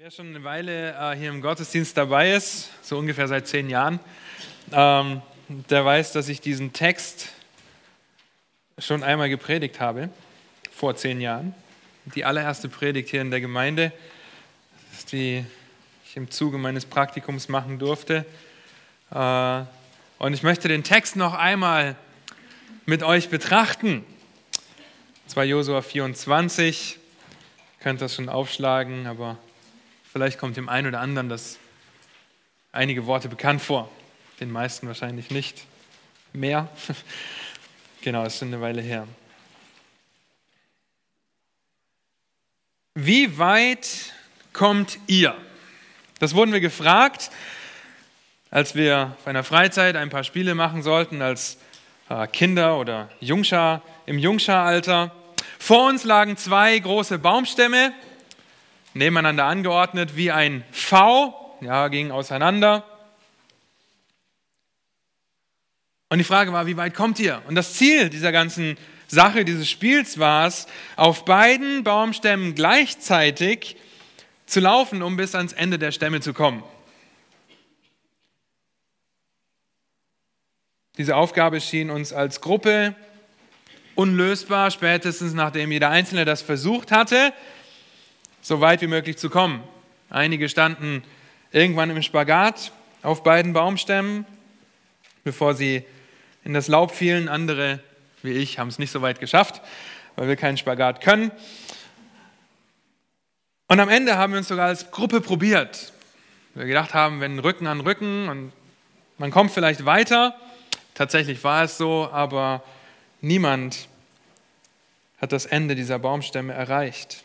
Wer schon eine Weile äh, hier im Gottesdienst dabei ist, so ungefähr seit zehn Jahren, ähm, der weiß, dass ich diesen Text schon einmal gepredigt habe, vor zehn Jahren. Die allererste Predigt hier in der Gemeinde, die ich im Zuge meines Praktikums machen durfte. Äh, und ich möchte den Text noch einmal mit euch betrachten. Das war Josua 24. Ihr könnt das schon aufschlagen, aber Vielleicht kommt dem einen oder anderen das einige Worte bekannt vor, den meisten wahrscheinlich nicht mehr. genau, ist schon eine Weile her. Wie weit kommt ihr? Das wurden wir gefragt, als wir auf einer Freizeit ein paar Spiele machen sollten, als äh, Kinder oder Jungschar im Jungscharalter. Vor uns lagen zwei große Baumstämme, nebeneinander angeordnet wie ein V, ja, ging auseinander. Und die Frage war, wie weit kommt ihr? Und das Ziel dieser ganzen Sache, dieses Spiels war es, auf beiden Baumstämmen gleichzeitig zu laufen, um bis ans Ende der Stämme zu kommen. Diese Aufgabe schien uns als Gruppe unlösbar, spätestens nachdem jeder Einzelne das versucht hatte so weit wie möglich zu kommen. Einige standen irgendwann im Spagat auf beiden Baumstämmen, bevor sie in das Laub fielen. Andere, wie ich, haben es nicht so weit geschafft, weil wir keinen Spagat können. Und am Ende haben wir uns sogar als Gruppe probiert. Wir gedacht haben, wenn Rücken an Rücken und man kommt vielleicht weiter. Tatsächlich war es so, aber niemand hat das Ende dieser Baumstämme erreicht.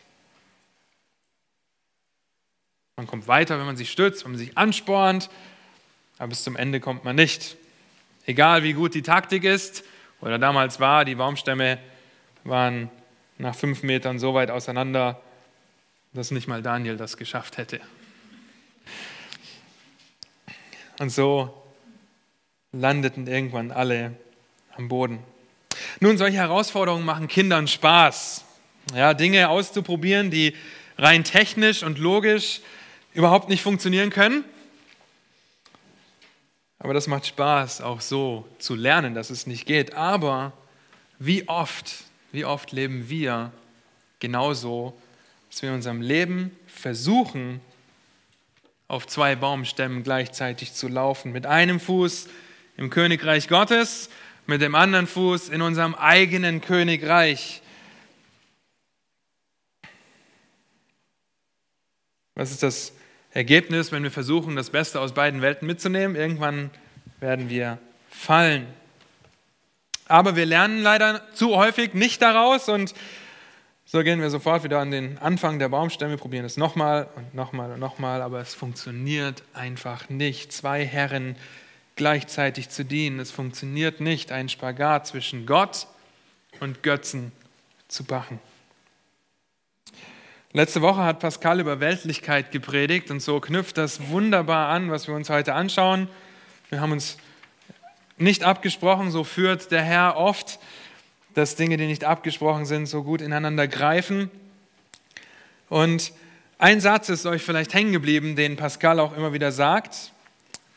Man kommt weiter, wenn man sich stützt, wenn man sich anspornt, aber bis zum Ende kommt man nicht. Egal wie gut die Taktik ist oder damals war, die Baumstämme waren nach fünf Metern so weit auseinander, dass nicht mal Daniel das geschafft hätte. Und so landeten irgendwann alle am Boden. Nun, solche Herausforderungen machen Kindern Spaß. Ja, Dinge auszuprobieren, die rein technisch und logisch überhaupt nicht funktionieren können. Aber das macht Spaß, auch so zu lernen, dass es nicht geht. Aber wie oft, wie oft leben wir genauso, dass wir in unserem Leben versuchen, auf zwei Baumstämmen gleichzeitig zu laufen. Mit einem Fuß im Königreich Gottes, mit dem anderen Fuß in unserem eigenen Königreich. Was ist das Ergebnis, wenn wir versuchen, das Beste aus beiden Welten mitzunehmen, irgendwann werden wir fallen. Aber wir lernen leider zu häufig nicht daraus und so gehen wir sofort wieder an den Anfang der Baumstämme, probieren es nochmal und nochmal und nochmal, aber es funktioniert einfach nicht. Zwei Herren gleichzeitig zu dienen, es funktioniert nicht, einen Spagat zwischen Gott und Götzen zu machen. Letzte Woche hat Pascal über Weltlichkeit gepredigt und so knüpft das wunderbar an, was wir uns heute anschauen. Wir haben uns nicht abgesprochen, so führt der Herr oft, dass Dinge, die nicht abgesprochen sind, so gut ineinander greifen. Und ein Satz ist euch vielleicht hängen geblieben, den Pascal auch immer wieder sagt.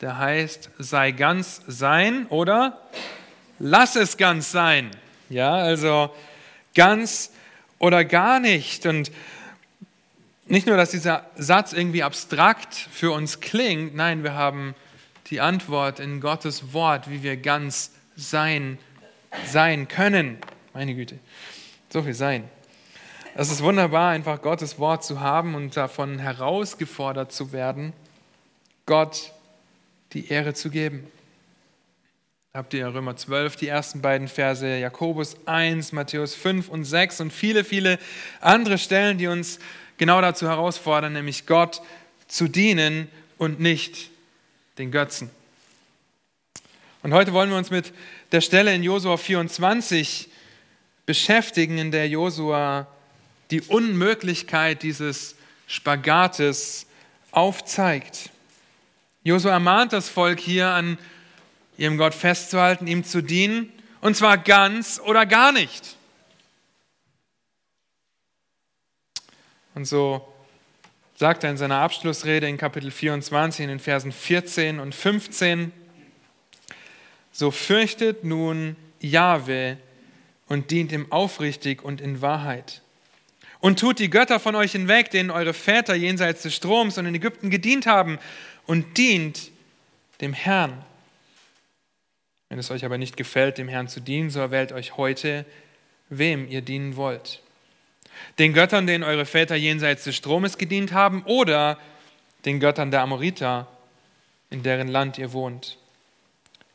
Der heißt, sei ganz sein oder lass es ganz sein. Ja, also ganz oder gar nicht. Und nicht nur, dass dieser Satz irgendwie abstrakt für uns klingt, nein, wir haben die Antwort in Gottes Wort, wie wir ganz sein, sein können. Meine Güte, so viel sein. Es ist wunderbar, einfach Gottes Wort zu haben und davon herausgefordert zu werden, Gott die Ehre zu geben. Habt ihr Römer 12, die ersten beiden Verse, Jakobus 1, Matthäus 5 und 6 und viele, viele andere Stellen, die uns genau dazu herausfordern, nämlich Gott zu dienen und nicht den Götzen. Und heute wollen wir uns mit der Stelle in Josua 24 beschäftigen, in der Josua die Unmöglichkeit dieses Spagates aufzeigt. Josua ermahnt das Volk hier an ihrem Gott festzuhalten, ihm zu dienen, und zwar ganz oder gar nicht. Und so sagt er in seiner Abschlussrede in Kapitel 24 in den Versen 14 und 15, so fürchtet nun Jahwe und dient ihm aufrichtig und in Wahrheit. Und tut die Götter von euch hinweg, denen eure Väter jenseits des Stroms und in Ägypten gedient haben, und dient dem Herrn. Wenn es euch aber nicht gefällt, dem Herrn zu dienen, so erwählt euch heute, wem ihr dienen wollt. Den Göttern, denen eure Väter jenseits des Stromes gedient haben, oder den Göttern der Amoriter, in deren Land ihr wohnt.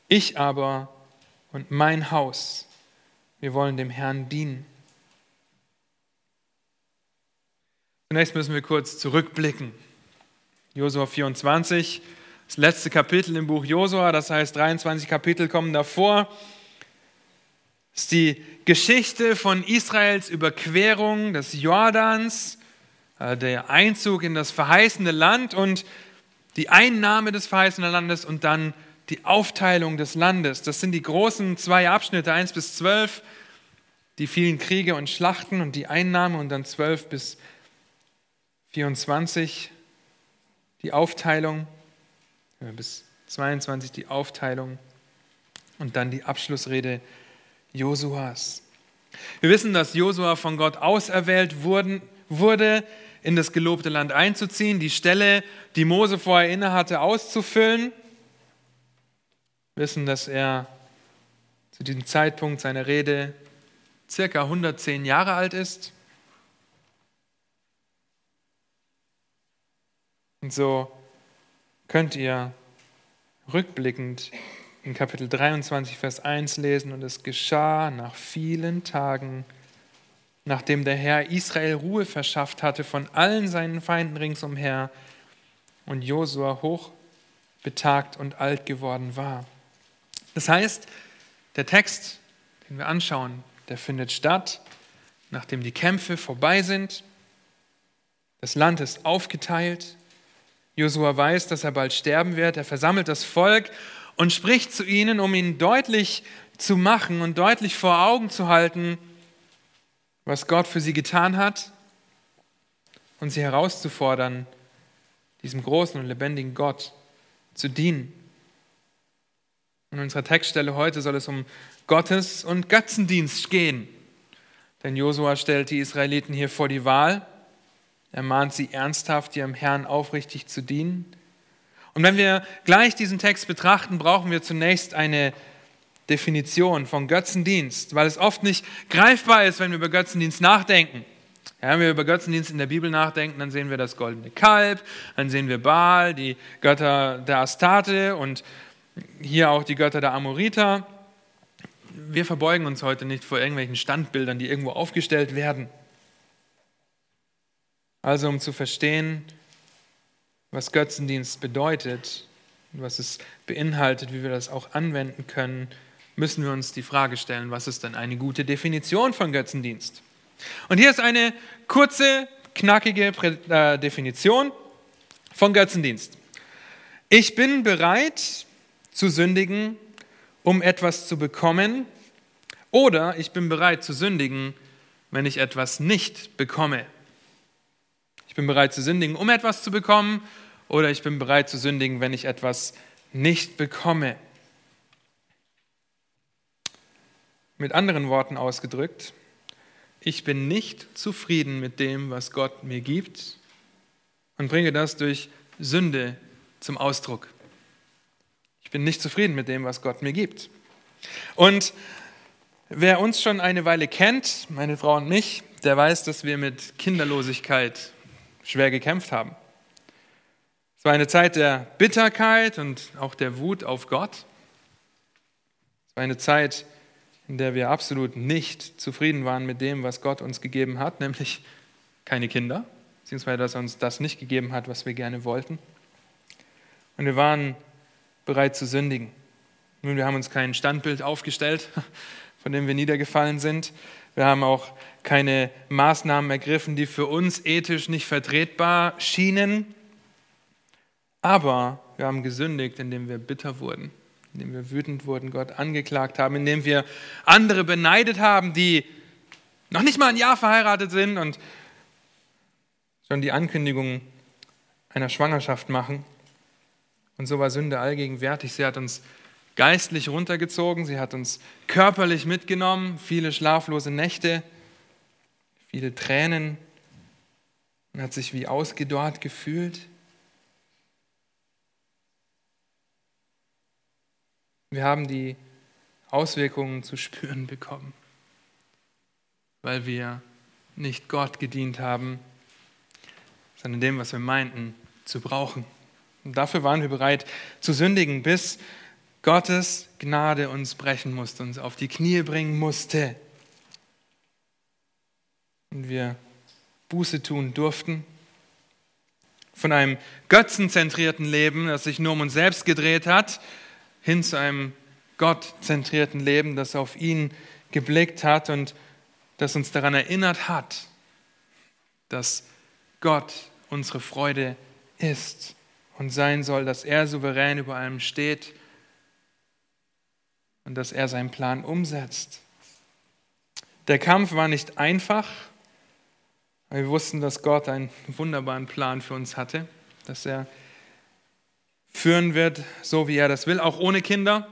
Ich aber und mein Haus, wir wollen dem Herrn dienen. Zunächst müssen wir kurz zurückblicken. Josua 24, das letzte Kapitel im Buch Josua, das heißt 23 Kapitel kommen davor. Das ist die Geschichte von Israels Überquerung des Jordans, äh, der Einzug in das verheißene Land und die Einnahme des verheißenen Landes und dann die Aufteilung des Landes. Das sind die großen zwei Abschnitte, 1 bis 12, die vielen Kriege und Schlachten und die Einnahme und dann 12 bis 24 die Aufteilung, bis 22 die Aufteilung und dann die Abschlussrede Josuas. Wir wissen, dass Josua von Gott auserwählt wurden, wurde, in das gelobte Land einzuziehen, die Stelle, die Mose vorher innehatte, auszufüllen. Wir wissen, dass er zu diesem Zeitpunkt seiner Rede circa 110 Jahre alt ist. Und so könnt ihr rückblickend in Kapitel 23, Vers 1 lesen, und es geschah nach vielen Tagen, nachdem der Herr Israel Ruhe verschafft hatte von allen seinen Feinden ringsumher und Josua hoch betagt und alt geworden war. Das heißt, der Text, den wir anschauen, der findet statt, nachdem die Kämpfe vorbei sind. Das Land ist aufgeteilt. Josua weiß, dass er bald sterben wird. Er versammelt das Volk und spricht zu ihnen, um ihnen deutlich zu machen und deutlich vor Augen zu halten, was Gott für sie getan hat und sie herauszufordern, diesem großen und lebendigen Gott zu dienen. In unserer Textstelle heute soll es um Gottes- und Götzendienst gehen. Denn Josua stellt die Israeliten hier vor die Wahl er mahnt sie ernsthaft, ihrem Herrn aufrichtig zu dienen. Und wenn wir gleich diesen Text betrachten, brauchen wir zunächst eine Definition von Götzendienst, weil es oft nicht greifbar ist, wenn wir über Götzendienst nachdenken. Ja, wenn wir über Götzendienst in der Bibel nachdenken, dann sehen wir das goldene Kalb, dann sehen wir Baal, die Götter der Astarte und hier auch die Götter der Amoriter. Wir verbeugen uns heute nicht vor irgendwelchen Standbildern, die irgendwo aufgestellt werden. Also um zu verstehen, was Götzendienst bedeutet was es beinhaltet, wie wir das auch anwenden können, müssen wir uns die Frage stellen, was ist denn eine gute Definition von Götzendienst? Und hier ist eine kurze, knackige äh, Definition von Götzendienst. Ich bin bereit zu sündigen, um etwas zu bekommen, oder ich bin bereit zu sündigen, wenn ich etwas nicht bekomme. Ich bin bereit zu sündigen, um etwas zu bekommen, oder ich bin bereit zu sündigen, wenn ich etwas nicht bekomme. Mit anderen Worten ausgedrückt, ich bin nicht zufrieden mit dem, was Gott mir gibt und bringe das durch Sünde zum Ausdruck. Ich bin nicht zufrieden mit dem, was Gott mir gibt. Und wer uns schon eine Weile kennt, meine Frau und mich, der weiß, dass wir mit Kinderlosigkeit schwer gekämpft haben. Es war eine Zeit der Bitterkeit und auch der Wut auf Gott. Es war eine Zeit, in der wir absolut nicht zufrieden waren mit dem, was Gott uns gegeben hat, nämlich keine Kinder, beziehungsweise dass er uns das nicht gegeben hat, was wir gerne wollten. Und wir waren bereit zu sündigen. Nun, wir haben uns kein Standbild aufgestellt, von dem wir niedergefallen sind. Wir haben auch keine Maßnahmen ergriffen, die für uns ethisch nicht vertretbar schienen. Aber wir haben gesündigt, indem wir bitter wurden, indem wir wütend wurden, Gott angeklagt haben, indem wir andere beneidet haben, die noch nicht mal ein Jahr verheiratet sind und schon die Ankündigung einer Schwangerschaft machen. Und so war Sünde allgegenwärtig. Sie hat uns geistlich runtergezogen, sie hat uns körperlich mitgenommen, viele schlaflose Nächte, viele Tränen. Man hat sich wie ausgedorrt gefühlt. Wir haben die Auswirkungen zu spüren bekommen, weil wir nicht Gott gedient haben, sondern dem, was wir meinten, zu brauchen. Und dafür waren wir bereit zu sündigen, bis Gottes Gnade uns brechen musste, uns auf die Knie bringen musste. Und wir Buße tun durften. Von einem götzenzentrierten Leben, das sich nur um uns selbst gedreht hat, hin zu einem gottzentrierten Leben, das auf ihn geblickt hat und das uns daran erinnert hat, dass Gott unsere Freude ist und sein soll, dass er souverän über allem steht und dass er seinen Plan umsetzt. Der Kampf war nicht einfach, aber wir wussten, dass Gott einen wunderbaren Plan für uns hatte, dass er führen wird, so wie er das will, auch ohne Kinder,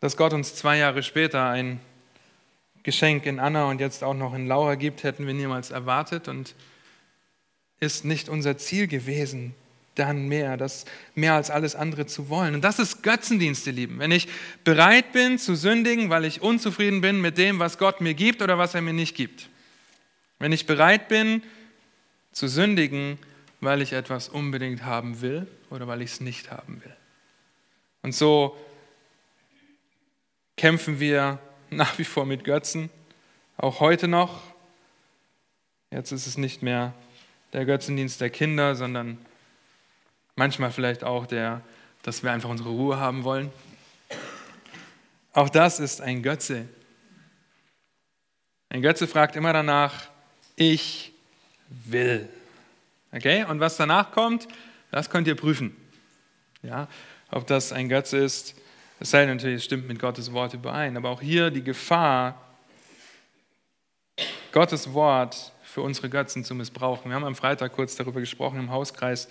dass Gott uns zwei Jahre später ein Geschenk in Anna und jetzt auch noch in Laura gibt, hätten wir niemals erwartet und ist nicht unser Ziel gewesen, dann mehr, das mehr als alles andere zu wollen. Und das ist Götzendienst, ihr Lieben. Wenn ich bereit bin zu sündigen, weil ich unzufrieden bin mit dem, was Gott mir gibt oder was er mir nicht gibt. Wenn ich bereit bin zu sündigen, weil ich etwas unbedingt haben will oder weil ich es nicht haben will. Und so kämpfen wir nach wie vor mit Götzen, auch heute noch. Jetzt ist es nicht mehr der Götzendienst der Kinder, sondern Manchmal vielleicht auch der, dass wir einfach unsere Ruhe haben wollen. Auch das ist ein Götze. Ein Götze fragt immer danach, ich will. Okay? Und was danach kommt, das könnt ihr prüfen. Ja? Ob das ein Götze ist, es sei natürlich, stimmt mit Gottes Wort überein. Aber auch hier die Gefahr, Gottes Wort für unsere Götzen zu missbrauchen. Wir haben am Freitag kurz darüber gesprochen im Hauskreis.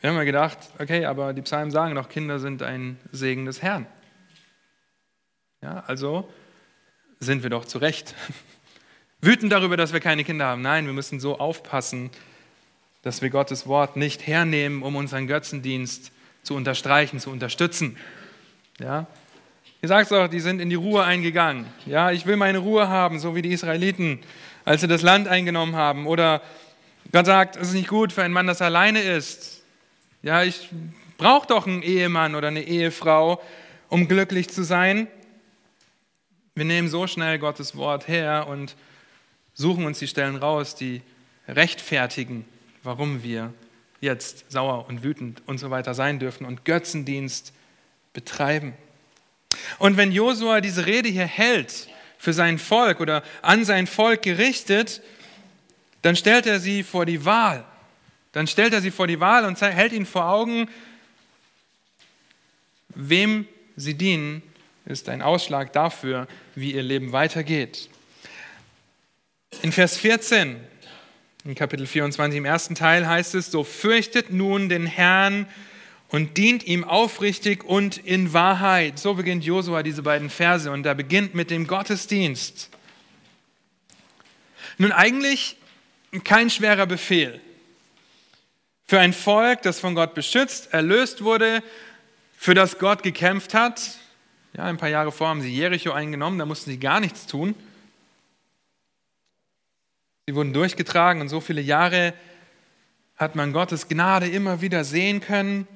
Wir haben ja gedacht, okay, aber die Psalmen sagen doch, Kinder sind ein Segen des Herrn. Ja, also sind wir doch zu Recht wütend darüber, dass wir keine Kinder haben. Nein, wir müssen so aufpassen, dass wir Gottes Wort nicht hernehmen, um unseren Götzendienst zu unterstreichen, zu unterstützen. Ja? Ihr sagt doch, die sind in die Ruhe eingegangen. Ja, ich will meine Ruhe haben, so wie die Israeliten, als sie das Land eingenommen haben. Oder Gott sagt, es ist nicht gut für einen Mann, das alleine ist. Ja, ich brauche doch einen Ehemann oder eine Ehefrau, um glücklich zu sein. Wir nehmen so schnell Gottes Wort her und suchen uns die Stellen raus, die rechtfertigen, warum wir jetzt sauer und wütend und so weiter sein dürfen und Götzendienst betreiben. Und wenn Josua diese Rede hier hält für sein Volk oder an sein Volk gerichtet, dann stellt er sie vor die Wahl. Dann stellt er sie vor die Wahl und hält ihnen vor Augen, wem sie dienen, ist ein Ausschlag dafür, wie ihr Leben weitergeht. In Vers 14, in Kapitel 24 im ersten Teil heißt es, so fürchtet nun den Herrn und dient ihm aufrichtig und in Wahrheit. So beginnt Josua diese beiden Verse und er beginnt mit dem Gottesdienst. Nun eigentlich kein schwerer Befehl. Für ein Volk, das von Gott beschützt, erlöst wurde, für das Gott gekämpft hat. Ja, ein paar Jahre vor haben sie Jericho eingenommen, da mussten sie gar nichts tun. Sie wurden durchgetragen und so viele Jahre hat man Gottes Gnade immer wieder sehen können.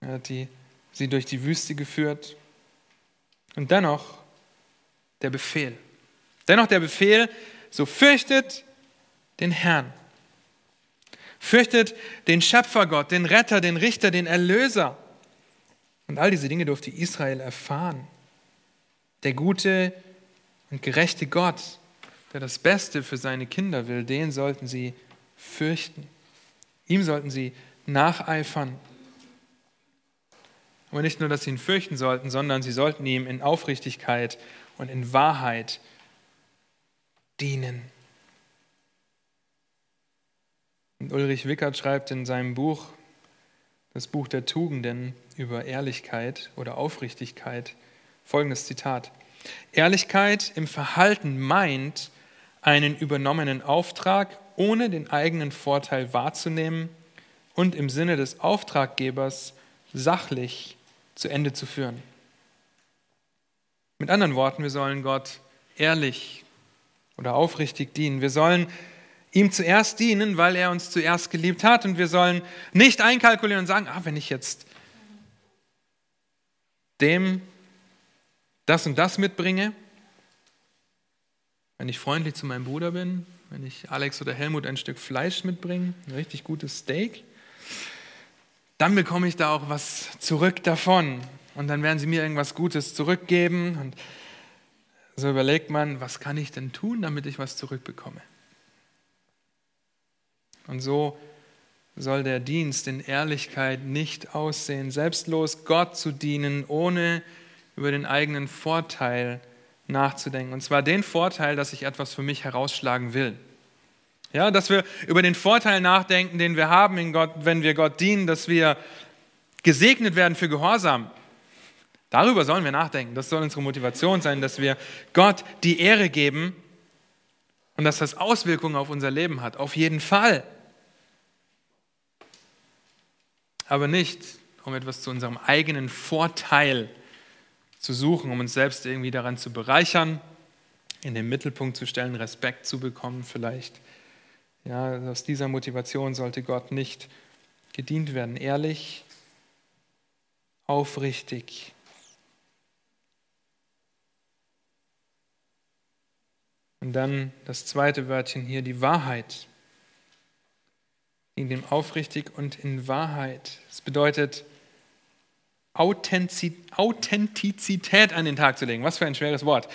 Er hat die, sie durch die Wüste geführt. Und dennoch der Befehl. Dennoch der Befehl, so fürchtet den Herrn. Fürchtet den Schöpfergott, den Retter, den Richter, den Erlöser. Und all diese Dinge durfte Israel erfahren. Der gute und gerechte Gott, der das Beste für seine Kinder will, den sollten sie fürchten. Ihm sollten sie nacheifern. Aber nicht nur, dass sie ihn fürchten sollten, sondern sie sollten ihm in Aufrichtigkeit und in Wahrheit dienen. Und Ulrich Wickert schreibt in seinem Buch, das Buch der Tugenden über Ehrlichkeit oder Aufrichtigkeit, folgendes Zitat. Ehrlichkeit im Verhalten meint, einen übernommenen Auftrag ohne den eigenen Vorteil wahrzunehmen und im Sinne des Auftraggebers sachlich zu Ende zu führen. Mit anderen Worten, wir sollen Gott ehrlich oder aufrichtig dienen. Wir sollen ihm zuerst dienen, weil er uns zuerst geliebt hat. Und wir sollen nicht einkalkulieren und sagen, ah, wenn ich jetzt dem das und das mitbringe, wenn ich freundlich zu meinem Bruder bin, wenn ich Alex oder Helmut ein Stück Fleisch mitbringe, ein richtig gutes Steak, dann bekomme ich da auch was zurück davon. Und dann werden sie mir irgendwas Gutes zurückgeben. Und so überlegt man, was kann ich denn tun, damit ich was zurückbekomme? Und so soll der Dienst in Ehrlichkeit nicht aussehen, selbstlos Gott zu dienen, ohne über den eigenen Vorteil nachzudenken. Und zwar den Vorteil, dass ich etwas für mich herausschlagen will. Ja, dass wir über den Vorteil nachdenken, den wir haben in Gott, wenn wir Gott dienen, dass wir gesegnet werden für Gehorsam. Darüber sollen wir nachdenken. Das soll unsere Motivation sein, dass wir Gott die Ehre geben und dass das Auswirkungen auf unser Leben hat. Auf jeden Fall. Aber nicht, um etwas zu unserem eigenen Vorteil zu suchen, um uns selbst irgendwie daran zu bereichern, in den Mittelpunkt zu stellen, Respekt zu bekommen vielleicht. Ja, aus dieser Motivation sollte Gott nicht gedient werden. Ehrlich, aufrichtig. Und dann das zweite Wörtchen hier, die Wahrheit. In dem aufrichtig und in Wahrheit. Das bedeutet, Authentizität an den Tag zu legen. Was für ein schweres Wort.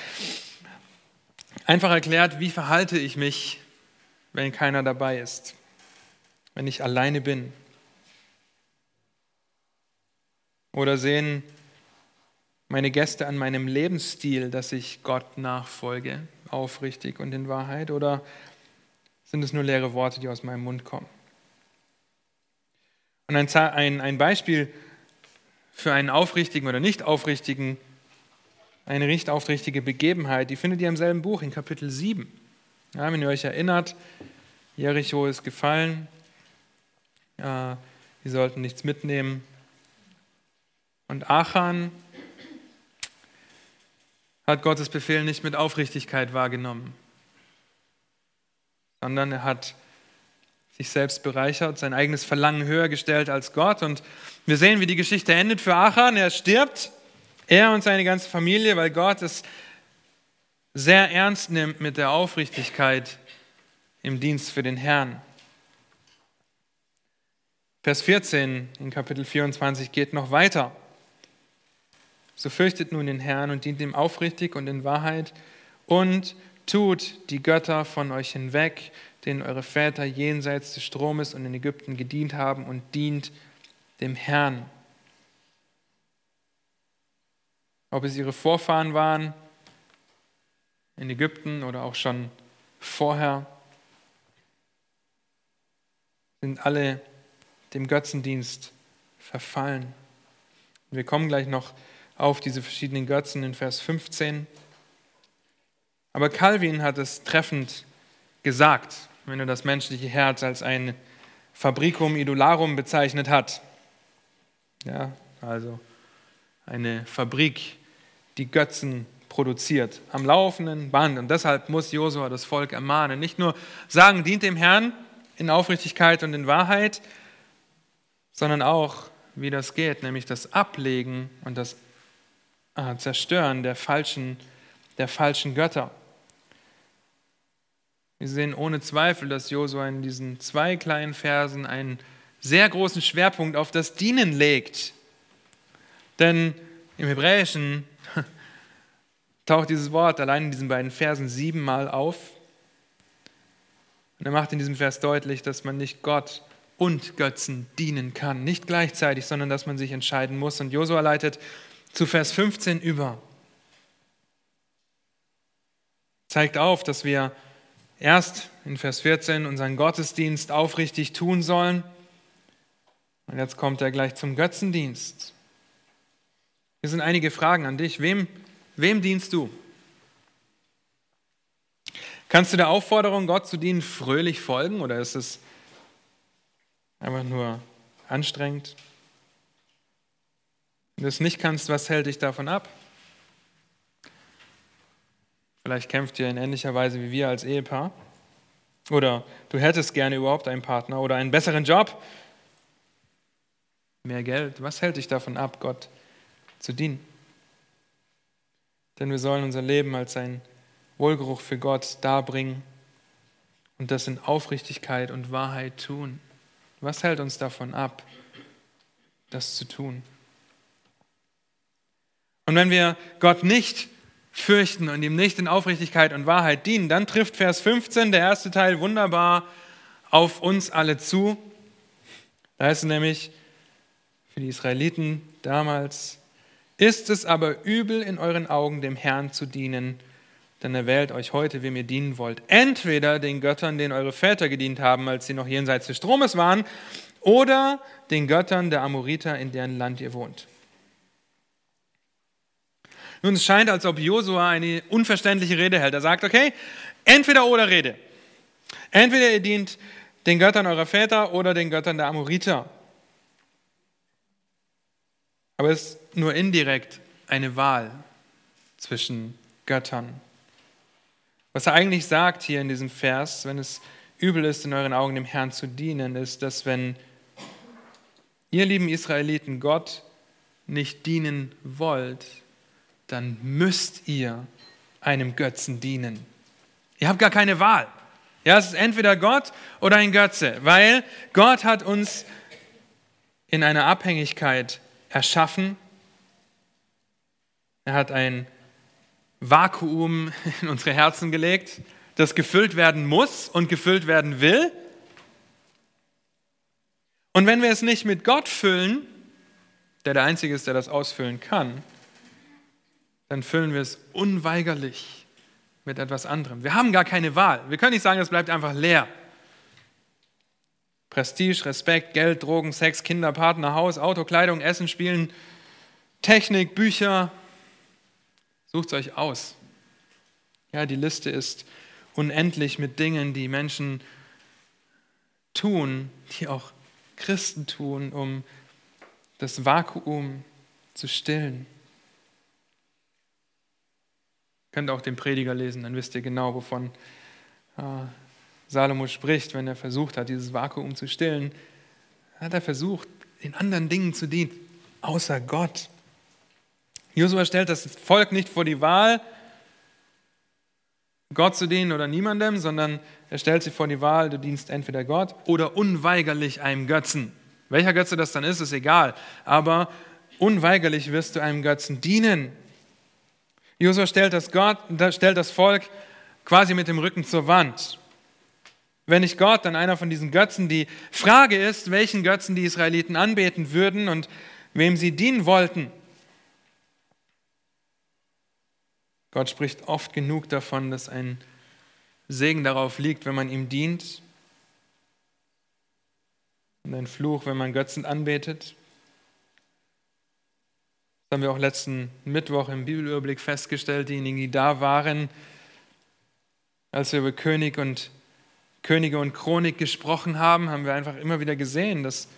Einfach erklärt, wie verhalte ich mich wenn keiner dabei ist, wenn ich alleine bin? Oder sehen meine Gäste an meinem Lebensstil, dass ich Gott nachfolge, aufrichtig und in Wahrheit? Oder sind es nur leere Worte, die aus meinem Mund kommen? Und ein, ein, ein Beispiel für einen aufrichtigen oder nicht aufrichtigen, eine nicht aufrichtige Begebenheit, die findet ihr im selben Buch in Kapitel 7. Ja, wenn ihr euch erinnert, Jericho ist gefallen, ja, die sollten nichts mitnehmen. Und Achan hat Gottes Befehl nicht mit Aufrichtigkeit wahrgenommen, sondern er hat sich selbst bereichert, sein eigenes Verlangen höher gestellt als Gott. Und wir sehen, wie die Geschichte endet für Achan. Er stirbt, er und seine ganze Familie, weil Gott es sehr ernst nimmt mit der Aufrichtigkeit im Dienst für den Herrn. Vers 14 in Kapitel 24 geht noch weiter. So fürchtet nun den Herrn und dient ihm aufrichtig und in Wahrheit und tut die Götter von euch hinweg, denen eure Väter jenseits des Stromes und in Ägypten gedient haben und dient dem Herrn. Ob es ihre Vorfahren waren, in Ägypten oder auch schon vorher, sind alle dem Götzendienst verfallen. Wir kommen gleich noch auf diese verschiedenen Götzen in Vers 15. Aber Calvin hat es treffend gesagt, wenn er das menschliche Herz als ein Fabricum idolarum bezeichnet hat. Ja, also eine Fabrik, die Götzen produziert, am laufenden Band. Und deshalb muss Josua das Volk ermahnen. Nicht nur sagen, dient dem Herrn in Aufrichtigkeit und in Wahrheit, sondern auch, wie das geht, nämlich das Ablegen und das äh, Zerstören der falschen, der falschen Götter. Wir sehen ohne Zweifel, dass Josua in diesen zwei kleinen Versen einen sehr großen Schwerpunkt auf das Dienen legt. Denn im Hebräischen taucht dieses Wort allein in diesen beiden Versen siebenmal auf. Und er macht in diesem Vers deutlich, dass man nicht Gott und Götzen dienen kann. Nicht gleichzeitig, sondern dass man sich entscheiden muss. Und Josua leitet zu Vers 15 über. Zeigt auf, dass wir erst in Vers 14 unseren Gottesdienst aufrichtig tun sollen. Und jetzt kommt er gleich zum Götzendienst. Hier sind einige Fragen an dich. Wem, wem dienst du? Kannst du der Aufforderung, Gott zu dienen, fröhlich folgen oder ist es einfach nur anstrengend? Wenn du es nicht kannst, was hält dich davon ab? Vielleicht kämpft ihr in ähnlicher Weise wie wir als Ehepaar. Oder du hättest gerne überhaupt einen Partner oder einen besseren Job, mehr Geld. Was hält dich davon ab, Gott zu dienen? Denn wir sollen unser Leben als ein Wohlgeruch für Gott darbringen und das in Aufrichtigkeit und Wahrheit tun. Was hält uns davon ab, das zu tun? Und wenn wir Gott nicht fürchten und ihm nicht in Aufrichtigkeit und Wahrheit dienen, dann trifft Vers 15, der erste Teil, wunderbar auf uns alle zu. Da heißt es nämlich für die Israeliten damals, ist es aber übel in euren Augen, dem Herrn zu dienen, denn er wählt euch heute, wem ihr dienen wollt. Entweder den Göttern, denen eure Väter gedient haben, als sie noch jenseits des Stromes waren, oder den Göttern der Amoriter, in deren Land ihr wohnt. Nun, es scheint, als ob Josua eine unverständliche Rede hält. Er sagt, okay, entweder oder Rede. Entweder ihr dient den Göttern eurer Väter oder den Göttern der Amoriter. Aber es ist nur indirekt eine Wahl zwischen Göttern. Was er eigentlich sagt hier in diesem Vers, wenn es übel ist, in euren Augen dem Herrn zu dienen, ist, dass wenn ihr lieben Israeliten Gott nicht dienen wollt, dann müsst ihr einem Götzen dienen. Ihr habt gar keine Wahl. Ja, es ist entweder Gott oder ein Götze, weil Gott hat uns in einer Abhängigkeit erschaffen. Er hat ein Vakuum in unsere Herzen gelegt, das gefüllt werden muss und gefüllt werden will. Und wenn wir es nicht mit Gott füllen, der der Einzige ist, der das ausfüllen kann, dann füllen wir es unweigerlich mit etwas anderem. Wir haben gar keine Wahl. Wir können nicht sagen, es bleibt einfach leer. Prestige, Respekt, Geld, Drogen, Sex, Kinder, Partner, Haus, Auto, Kleidung, Essen, Spielen, Technik, Bücher. Sucht es euch aus. Ja, die Liste ist unendlich mit Dingen, die Menschen tun, die auch Christen tun, um das Vakuum zu stillen könnt auch den Prediger lesen, dann wisst ihr genau, wovon äh, Salomo spricht, wenn er versucht hat, dieses Vakuum zu stillen. Hat er versucht, in anderen Dingen zu dienen, außer Gott. Josua stellt das Volk nicht vor die Wahl, Gott zu dienen oder niemandem, sondern er stellt sie vor die Wahl, du dienst entweder Gott oder unweigerlich einem Götzen. Welcher Götze das dann ist, ist egal. Aber unweigerlich wirst du einem Götzen dienen. Josua stellt das, Gott, stellt das Volk quasi mit dem Rücken zur Wand. Wenn nicht Gott, dann einer von diesen Götzen. Die Frage ist, welchen Götzen die Israeliten anbeten würden und wem sie dienen wollten. Gott spricht oft genug davon, dass ein Segen darauf liegt, wenn man ihm dient und ein Fluch, wenn man Götzen anbetet. Haben wir auch letzten Mittwoch im Bibelüberblick festgestellt, diejenigen, die da waren, als wir über König und Könige und Chronik gesprochen haben, haben wir einfach immer wieder gesehen, dass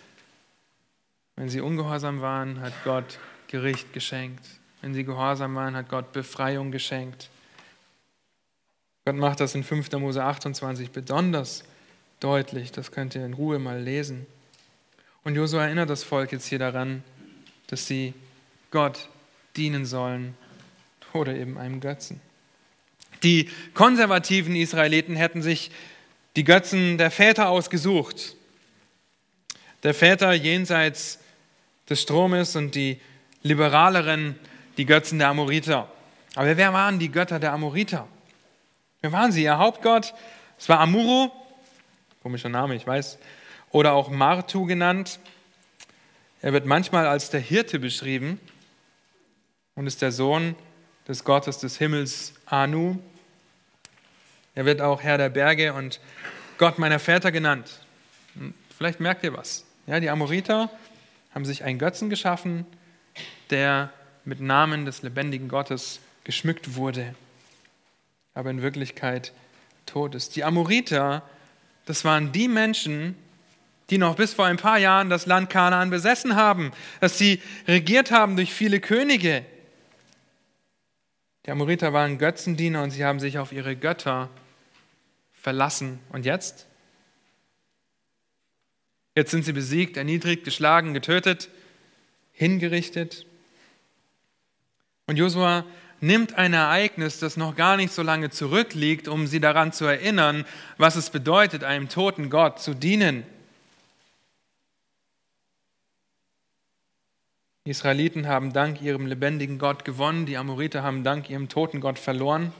wenn sie ungehorsam waren, hat Gott Gericht geschenkt. Wenn sie gehorsam waren, hat Gott Befreiung geschenkt. Gott macht das in 5. Mose 28 besonders deutlich. Das könnt ihr in Ruhe mal lesen. Und Josua erinnert das Volk jetzt hier daran, dass sie Gott dienen sollen oder eben einem Götzen. Die konservativen Israeliten hätten sich die Götzen der Väter ausgesucht. Der Väter jenseits des Stromes und die liberaleren die Götzen der Amoriter. Aber wer waren die Götter der Amoriter? Wer waren sie? Ihr Hauptgott, es war Amuru, komischer Name, ich weiß, oder auch Martu genannt. Er wird manchmal als der Hirte beschrieben und ist der Sohn des Gottes des Himmels Anu. Er wird auch Herr der Berge und Gott meiner Väter genannt. Hm, vielleicht merkt ihr was. Ja, die Amoriter haben sich einen Götzen geschaffen, der mit Namen des lebendigen Gottes geschmückt wurde, aber in Wirklichkeit tot ist. Die Amoriter, das waren die Menschen, die noch bis vor ein paar Jahren das Land Kanaan besessen haben, dass sie regiert haben durch viele Könige. Die Amoriter waren Götzendiener und sie haben sich auf ihre Götter verlassen. Und jetzt? Jetzt sind sie besiegt, erniedrigt, geschlagen, getötet, hingerichtet. Und Josua nimmt ein Ereignis, das noch gar nicht so lange zurückliegt, um sie daran zu erinnern, was es bedeutet, einem toten Gott zu dienen. Die Israeliten haben dank ihrem lebendigen Gott gewonnen, die Amoriter haben dank ihrem toten Gott verloren,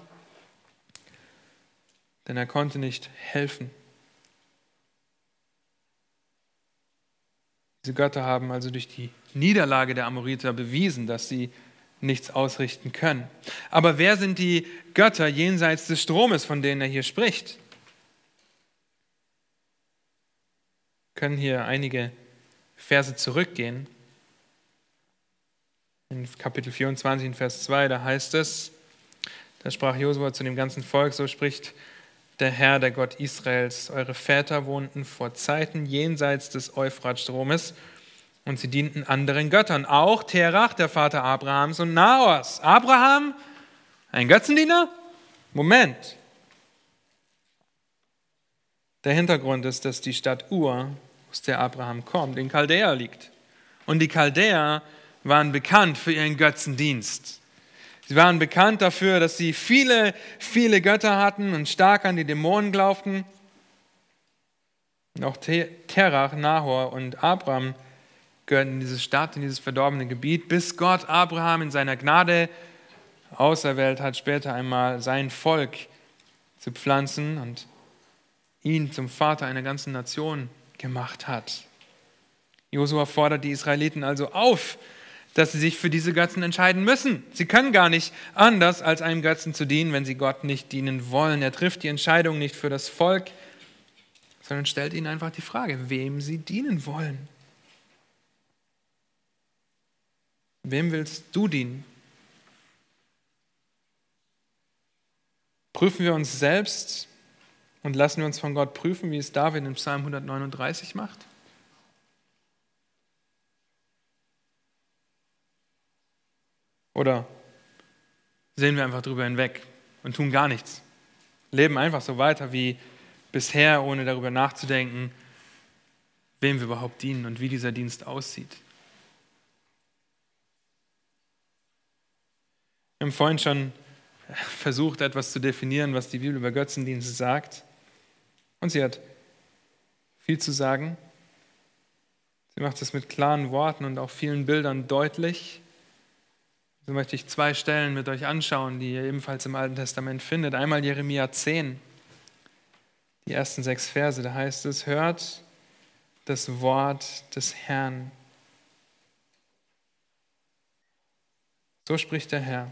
denn er konnte nicht helfen. Diese Götter haben also durch die Niederlage der Amoriter bewiesen, dass sie nichts ausrichten können. Aber wer sind die Götter jenseits des Stromes, von denen er hier spricht? Wir können hier einige Verse zurückgehen in Kapitel 24, in Vers 2, da heißt es, da sprach Josua zu dem ganzen Volk, so spricht der Herr, der Gott Israels, eure Väter wohnten vor Zeiten jenseits des Euphratstromes und sie dienten anderen Göttern, auch Terach, der Vater Abrahams und Naors. Abraham, ein Götzendiener? Moment. Der Hintergrund ist, dass die Stadt Ur, aus der Abraham kommt, in Chaldea liegt. Und die Chaldea waren bekannt für ihren Götzendienst. Sie waren bekannt dafür, dass sie viele, viele Götter hatten und stark an die Dämonen glaubten. Und auch Terach, Nahor und Abraham gehörten in diese Stadt, in dieses verdorbene Gebiet, bis Gott Abraham in seiner Gnade auserwählt hat, später einmal sein Volk zu pflanzen und ihn zum Vater einer ganzen Nation gemacht hat. Josua fordert die Israeliten also auf, dass sie sich für diese Götzen entscheiden müssen. Sie können gar nicht anders, als einem Götzen zu dienen, wenn sie Gott nicht dienen wollen. Er trifft die Entscheidung nicht für das Volk, sondern stellt ihnen einfach die Frage, wem sie dienen wollen. Wem willst du dienen? Prüfen wir uns selbst und lassen wir uns von Gott prüfen, wie es David in Psalm 139 macht? Oder sehen wir einfach drüber hinweg und tun gar nichts? Leben einfach so weiter wie bisher, ohne darüber nachzudenken, wem wir überhaupt dienen und wie dieser Dienst aussieht. Wir haben vorhin schon versucht, etwas zu definieren, was die Bibel über Götzendienste sagt. Und sie hat viel zu sagen. Sie macht es mit klaren Worten und auch vielen Bildern deutlich. So möchte ich zwei Stellen mit euch anschauen, die ihr ebenfalls im Alten Testament findet. Einmal Jeremia 10, die ersten sechs Verse, da heißt es, hört das Wort des Herrn. So spricht der Herr.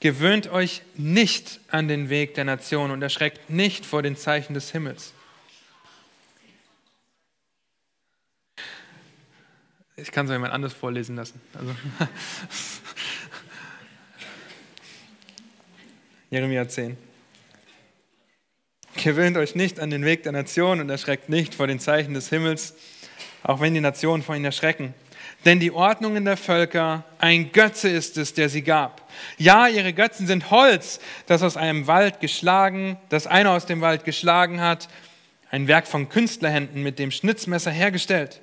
Gewöhnt euch nicht an den Weg der Nation und erschreckt nicht vor den Zeichen des Himmels. Ich kann es jemand anderes vorlesen lassen. Also Jeremia 10. Gewöhnt euch nicht an den Weg der Nation und erschreckt nicht vor den Zeichen des Himmels, auch wenn die Nationen vor ihnen erschrecken. Denn die Ordnungen der Völker, ein Götze ist es, der sie gab. Ja, ihre Götzen sind Holz, das aus einem Wald geschlagen, das einer aus dem Wald geschlagen hat, ein Werk von Künstlerhänden mit dem Schnitzmesser hergestellt.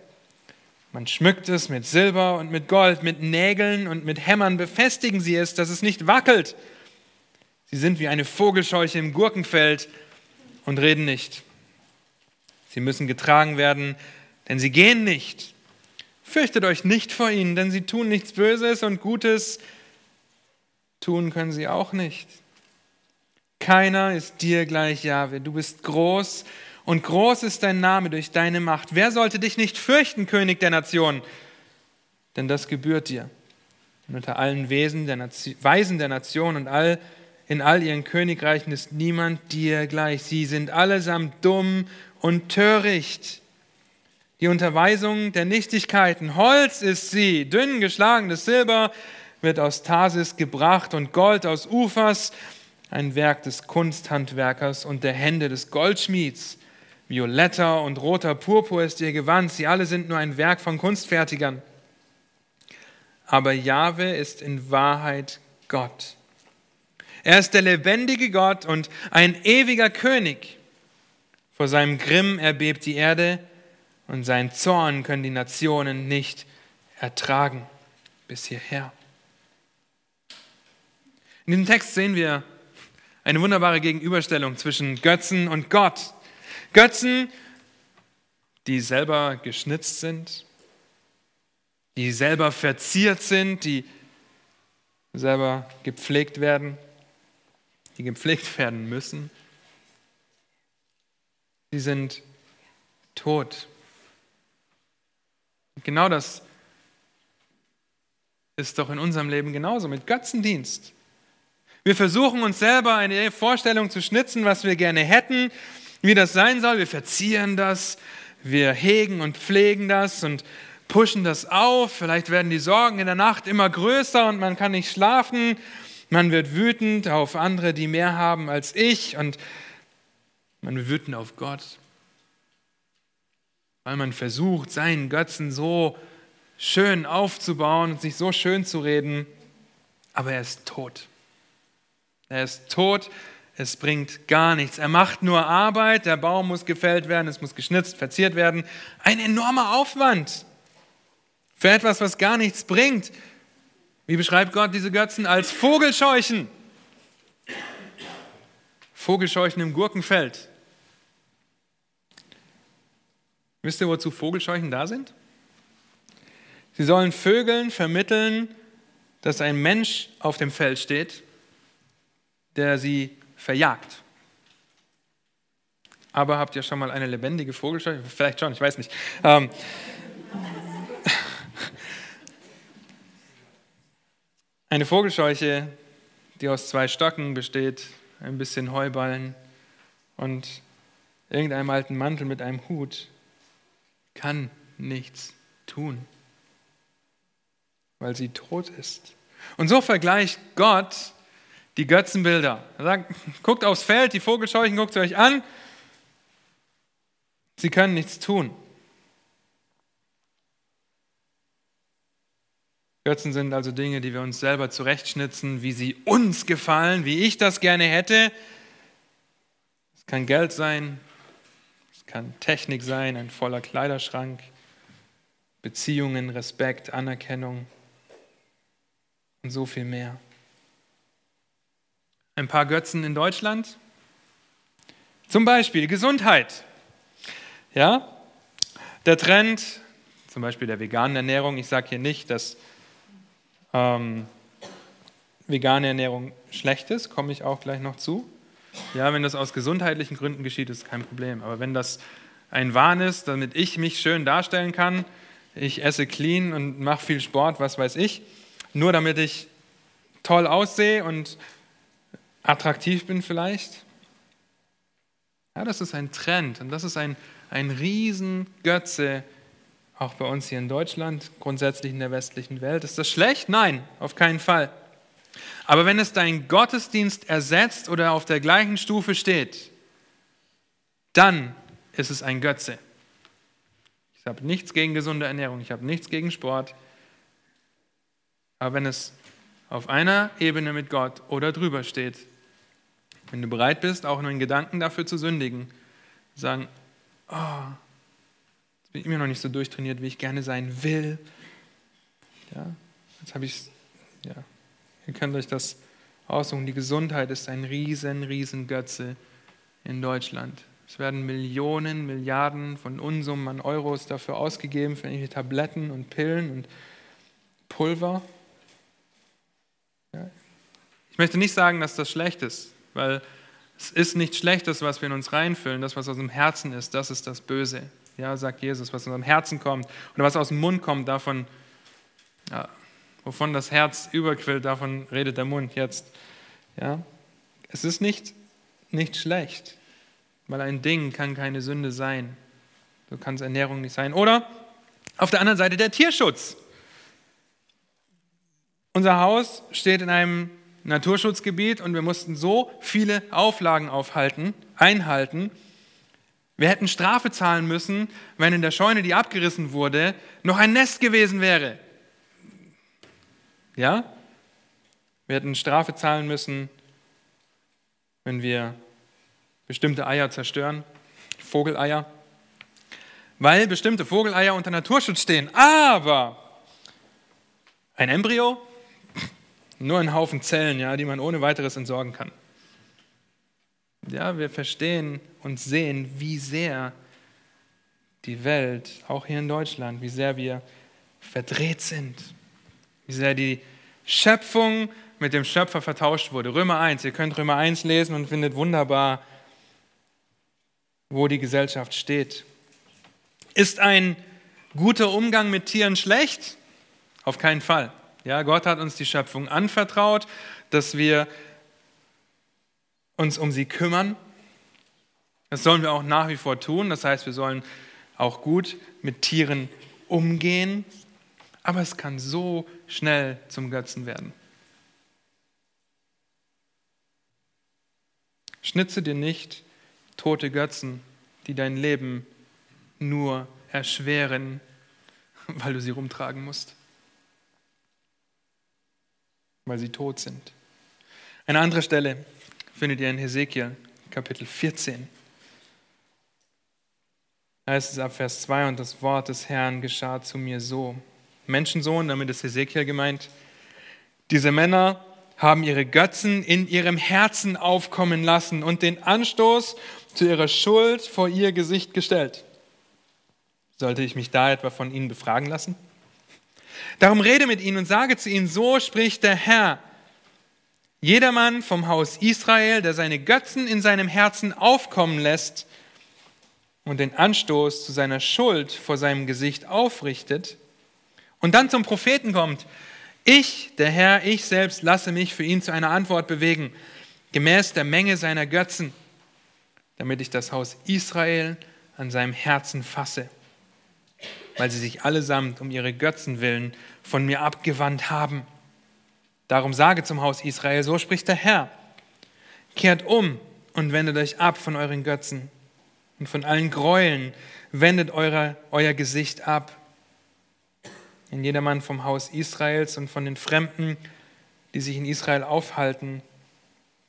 Man schmückt es mit Silber und mit Gold, mit Nägeln und mit Hämmern befestigen sie es, dass es nicht wackelt Sie sind wie eine Vogelscheuche im Gurkenfeld und reden nicht. Sie müssen getragen werden, denn sie gehen nicht. Fürchtet euch nicht vor ihnen, denn sie tun nichts Böses und Gutes tun können sie auch nicht. Keiner ist dir gleich, Jahwe. Du bist groß und groß ist dein Name durch deine Macht. Wer sollte dich nicht fürchten, König der Nation? Denn das gebührt dir. Und unter allen Wesen der Nation, Weisen der Nation und all in all ihren Königreichen ist niemand dir gleich. Sie sind allesamt dumm und töricht. Die Unterweisung der Nichtigkeiten. Holz ist sie, dünn geschlagenes Silber wird aus Tarsis gebracht und Gold aus Ufers, ein Werk des Kunsthandwerkers und der Hände des Goldschmieds. Violetter und roter Purpur ist ihr Gewand, sie alle sind nur ein Werk von Kunstfertigern. Aber Jahwe ist in Wahrheit Gott. Er ist der lebendige Gott und ein ewiger König. Vor seinem Grimm erbebt die Erde und sein Zorn können die Nationen nicht ertragen. Bis hierher. In diesem Text sehen wir eine wunderbare Gegenüberstellung zwischen Götzen und Gott. Götzen, die selber geschnitzt sind, die selber verziert sind, die selber gepflegt werden, die gepflegt werden müssen. Sie sind tot. genau das ist doch in unserem Leben genauso mit Götzendienst. Wir versuchen uns selber eine Vorstellung zu schnitzen, was wir gerne hätten, wie das sein soll. Wir verzieren das, wir hegen und pflegen das und pushen das auf. Vielleicht werden die Sorgen in der Nacht immer größer und man kann nicht schlafen. Man wird wütend auf andere, die mehr haben als ich und man wird wütend auf Gott, weil man versucht, seinen Götzen so schön aufzubauen und sich so schön zu reden, aber er ist tot. Er ist tot, es bringt gar nichts. Er macht nur Arbeit, der Baum muss gefällt werden, es muss geschnitzt, verziert werden. Ein enormer Aufwand für etwas, was gar nichts bringt. Wie beschreibt Gott diese Götzen? Als Vogelscheuchen. Vogelscheuchen im Gurkenfeld. Wisst ihr, wozu Vogelscheuchen da sind? Sie sollen Vögeln vermitteln, dass ein Mensch auf dem Feld steht der sie verjagt. Aber habt ihr schon mal eine lebendige Vogelscheuche? Vielleicht schon, ich weiß nicht. Ähm, eine Vogelscheuche, die aus zwei Stocken besteht, ein bisschen Heuballen und irgendeinem alten Mantel mit einem Hut, kann nichts tun, weil sie tot ist. Und so vergleicht Gott die Götzenbilder. Er sagt, guckt aufs Feld, die Vogelscheuchen, guckt sie euch an. Sie können nichts tun. Götzen sind also Dinge, die wir uns selber zurechtschnitzen, wie sie uns gefallen, wie ich das gerne hätte. Es kann Geld sein, es kann Technik sein, ein voller Kleiderschrank, Beziehungen, Respekt, Anerkennung und so viel mehr ein paar Götzen in Deutschland. Zum Beispiel Gesundheit. Ja, der Trend, zum Beispiel der veganen Ernährung. Ich sage hier nicht, dass ähm, vegane Ernährung schlecht ist, komme ich auch gleich noch zu. Ja, wenn das aus gesundheitlichen Gründen geschieht, ist kein Problem. Aber wenn das ein Wahn ist, damit ich mich schön darstellen kann, ich esse clean und mache viel Sport, was weiß ich, nur damit ich toll aussehe und attraktiv bin vielleicht. Ja, das ist ein Trend und das ist ein, ein Riesengötze, auch bei uns hier in Deutschland, grundsätzlich in der westlichen Welt. Ist das schlecht? Nein, auf keinen Fall. Aber wenn es deinen Gottesdienst ersetzt oder auf der gleichen Stufe steht, dann ist es ein Götze. Ich habe nichts gegen gesunde Ernährung, ich habe nichts gegen Sport. Aber wenn es auf einer Ebene mit Gott oder drüber steht, wenn du bereit bist, auch nur in Gedanken dafür zu sündigen, sagen, oh, jetzt bin ich immer noch nicht so durchtrainiert, wie ich gerne sein will. Ja, jetzt habe ich es, ja, ihr könnt euch das aussuchen. Die Gesundheit ist ein riesen, riesen Götze in Deutschland. Es werden Millionen, Milliarden von Unsummen an Euros dafür ausgegeben, für irgendwelche Tabletten und Pillen und Pulver. Ja. Ich möchte nicht sagen, dass das schlecht ist weil es ist nichts Schlechtes, was wir in uns reinfüllen. Das, was aus dem Herzen ist, das ist das Böse. Ja, sagt Jesus, was aus dem Herzen kommt oder was aus dem Mund kommt, davon, ja, wovon das Herz überquillt, davon redet der Mund jetzt. Ja. Es ist nicht, nicht schlecht, weil ein Ding kann keine Sünde sein. So kann es Ernährung nicht sein. Oder auf der anderen Seite der Tierschutz. Unser Haus steht in einem Naturschutzgebiet und wir mussten so viele Auflagen aufhalten, einhalten. Wir hätten Strafe zahlen müssen, wenn in der Scheune, die abgerissen wurde, noch ein Nest gewesen wäre. Ja? Wir hätten Strafe zahlen müssen, wenn wir bestimmte Eier zerstören, Vogeleier, weil bestimmte Vogeleier unter Naturschutz stehen. Aber ein Embryo, nur ein Haufen Zellen, ja, die man ohne weiteres entsorgen kann. Ja, wir verstehen und sehen, wie sehr die Welt, auch hier in Deutschland, wie sehr wir verdreht sind, wie sehr die Schöpfung mit dem Schöpfer vertauscht wurde. Römer 1, ihr könnt Römer 1 lesen und findet wunderbar, wo die Gesellschaft steht. Ist ein guter Umgang mit Tieren schlecht? Auf keinen Fall. Ja, Gott hat uns die Schöpfung anvertraut, dass wir uns um sie kümmern. Das sollen wir auch nach wie vor tun. Das heißt, wir sollen auch gut mit Tieren umgehen. Aber es kann so schnell zum Götzen werden. Schnitze dir nicht tote Götzen, die dein Leben nur erschweren, weil du sie rumtragen musst, weil sie tot sind. Eine andere Stelle findet ihr in Hesekiel, Kapitel 14. Da heißt es ab Vers 2, und das Wort des Herrn geschah zu mir so. Menschensohn, damit ist Hesekiel gemeint, diese Männer haben ihre Götzen in ihrem Herzen aufkommen lassen und den Anstoß zu ihrer Schuld vor ihr Gesicht gestellt. Sollte ich mich da etwa von ihnen befragen lassen? Darum rede mit ihnen und sage zu ihnen, so spricht der Herr. Jedermann vom Haus Israel, der seine Götzen in seinem Herzen aufkommen lässt und den Anstoß zu seiner Schuld vor seinem Gesicht aufrichtet und dann zum Propheten kommt, ich, der Herr, ich selbst lasse mich für ihn zu einer Antwort bewegen, gemäß der Menge seiner Götzen, damit ich das Haus Israel an seinem Herzen fasse, weil sie sich allesamt um ihre Götzen willen von mir abgewandt haben. Darum sage zum Haus Israel, so spricht der Herr, kehrt um und wendet euch ab von euren Götzen und von allen Gräueln, wendet eure, euer Gesicht ab in jedermann vom Haus Israels und von den Fremden, die sich in Israel aufhalten,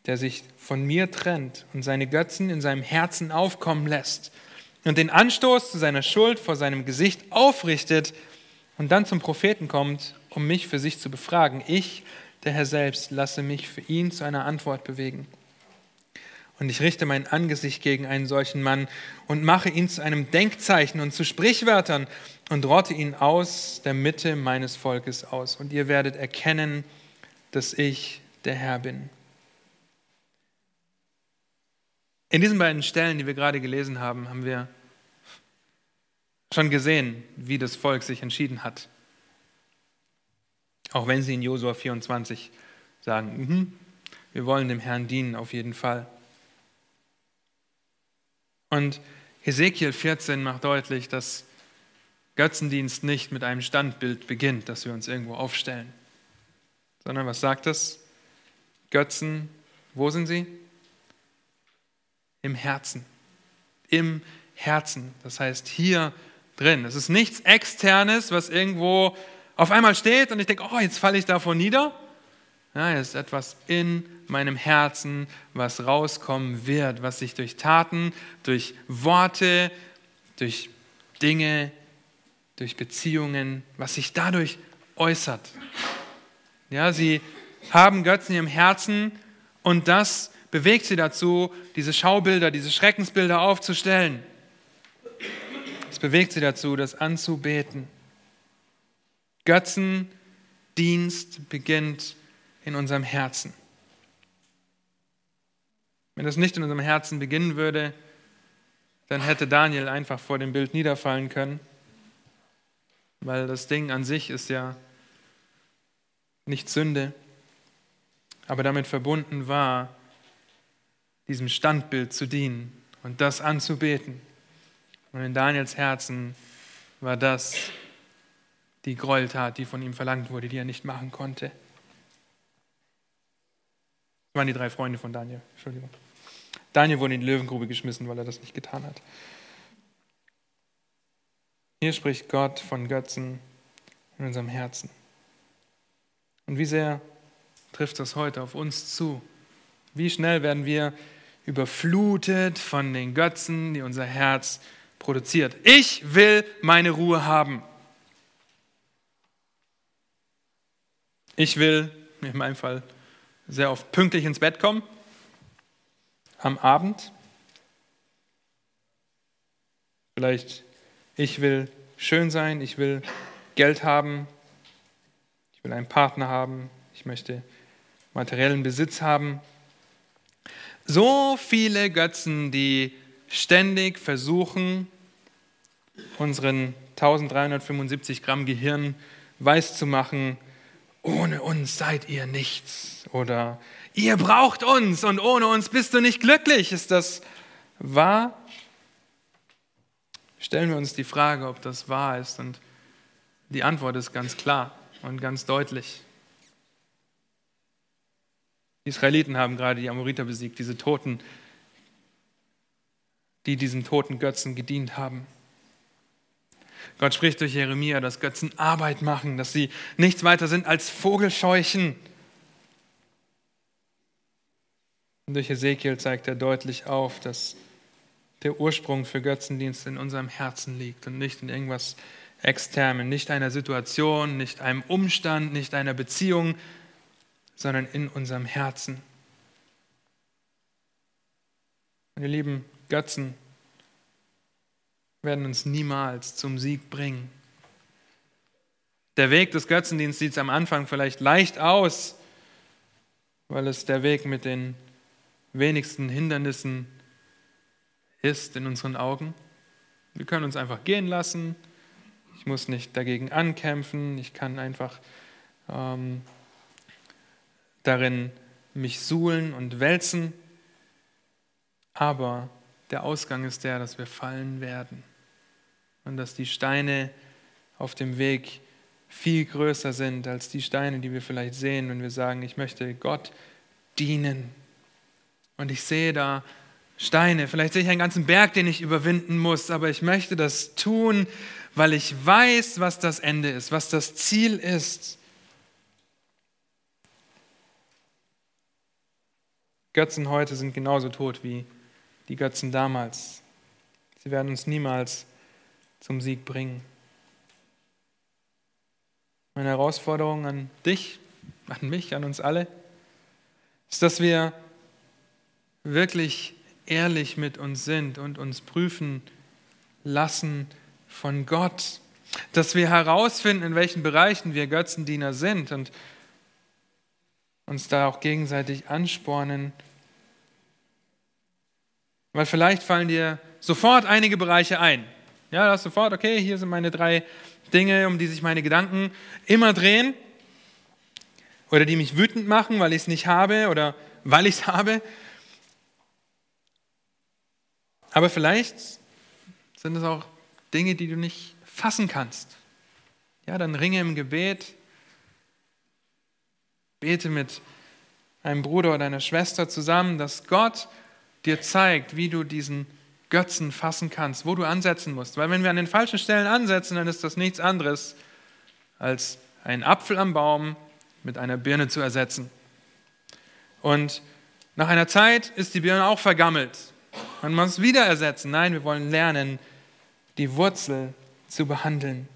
der sich von mir trennt und seine Götzen in seinem Herzen aufkommen lässt und den Anstoß zu seiner Schuld vor seinem Gesicht aufrichtet und dann zum Propheten kommt, um mich für sich zu befragen. Ich, der Herr selbst, lasse mich für ihn zu einer Antwort bewegen. Und ich richte mein Angesicht gegen einen solchen Mann und mache ihn zu einem Denkzeichen und zu Sprichwörtern und rotte ihn aus der Mitte meines Volkes aus. Und ihr werdet erkennen, dass ich der Herr bin. In diesen beiden Stellen, die wir gerade gelesen haben, haben wir schon gesehen, wie das Volk sich entschieden hat. Auch wenn sie in Josua 24 sagen, mhm, wir wollen dem Herrn dienen auf jeden Fall. Und Hesekiel 14 macht deutlich, dass Götzendienst nicht mit einem Standbild beginnt, das wir uns irgendwo aufstellen, sondern was sagt es? Götzen, wo sind sie? Im Herzen. Im Herzen. Das heißt hier drin. Es ist nichts Externes, was irgendwo auf einmal steht und ich denke, oh, jetzt falle ich davon nieder, ja, es ist etwas in meinem Herzen, was rauskommen wird, was sich durch Taten, durch Worte, durch Dinge, durch Beziehungen, was sich dadurch äußert. Ja, sie haben Götzen ihrem Herzen und das bewegt sie dazu, diese Schaubilder, diese Schreckensbilder aufzustellen. Es bewegt sie dazu, das anzubeten. Götzendienst beginnt in unserem Herzen. Wenn das nicht in unserem Herzen beginnen würde, dann hätte Daniel einfach vor dem Bild niederfallen können, weil das Ding an sich ist ja nicht Sünde, aber damit verbunden war diesem Standbild zu dienen und das anzubeten. Und in Daniels Herzen war das die Gräueltat, die von ihm verlangt wurde, die er nicht machen konnte. Das waren die drei Freunde von Daniel. Entschuldigung. Daniel wurde in die Löwengrube geschmissen, weil er das nicht getan hat. Hier spricht Gott von Götzen in unserem Herzen. Und wie sehr trifft das heute auf uns zu? Wie schnell werden wir überflutet von den Götzen, die unser Herz produziert? Ich will meine Ruhe haben. Ich will, in meinem Fall, sehr oft pünktlich ins Bett kommen, am Abend. Vielleicht, ich will schön sein, ich will Geld haben, ich will einen Partner haben, ich möchte materiellen Besitz haben. So viele Götzen, die ständig versuchen, unseren 1375 Gramm Gehirn weiszumachen, ohne uns seid ihr nichts oder ihr braucht uns und ohne uns bist du nicht glücklich. Ist das wahr? Stellen wir uns die Frage, ob das wahr ist und die Antwort ist ganz klar und ganz deutlich. Die Israeliten haben gerade die Amoriter besiegt, diese Toten, die diesen toten Götzen gedient haben. Gott spricht durch Jeremia, dass Götzen Arbeit machen, dass sie nichts weiter sind als Vogelscheuchen. Und durch Ezekiel zeigt er deutlich auf, dass der Ursprung für Götzendienst in unserem Herzen liegt und nicht in irgendwas Externem, nicht einer Situation, nicht einem Umstand, nicht einer Beziehung, sondern in unserem Herzen. Meine lieben Götzen werden uns niemals zum Sieg bringen. Der Weg des Götzendienstes sieht am Anfang vielleicht leicht aus, weil es der Weg mit den wenigsten Hindernissen ist in unseren Augen. Wir können uns einfach gehen lassen. Ich muss nicht dagegen ankämpfen. Ich kann einfach ähm, darin mich suhlen und wälzen. Aber der Ausgang ist der, dass wir fallen werden und dass die Steine auf dem Weg viel größer sind als die Steine, die wir vielleicht sehen, wenn wir sagen, ich möchte Gott dienen. Und ich sehe da Steine, vielleicht sehe ich einen ganzen Berg, den ich überwinden muss, aber ich möchte das tun, weil ich weiß, was das Ende ist, was das Ziel ist. Götzen heute sind genauso tot wie die Götzen damals. Sie werden uns niemals zum Sieg bringen. Meine Herausforderung an dich, an mich, an uns alle, ist, dass wir wirklich ehrlich mit uns sind und uns prüfen lassen von Gott, dass wir herausfinden, in welchen Bereichen wir Götzendiener sind und uns da auch gegenseitig anspornen, weil vielleicht fallen dir sofort einige Bereiche ein. Ja, da hast du sofort, okay, hier sind meine drei Dinge, um die sich meine Gedanken immer drehen oder die mich wütend machen, weil ich es nicht habe oder weil ich es habe. Aber vielleicht sind es auch Dinge, die du nicht fassen kannst. Ja, dann ringe im Gebet, bete mit einem Bruder oder einer Schwester zusammen, dass Gott dir zeigt, wie du diesen Götzen fassen kannst, wo du ansetzen musst. Weil wenn wir an den falschen Stellen ansetzen, dann ist das nichts anderes, als einen Apfel am Baum mit einer Birne zu ersetzen. Und nach einer Zeit ist die Birne auch vergammelt. Man muss es wieder ersetzen. Nein, wir wollen lernen, die Wurzel zu behandeln.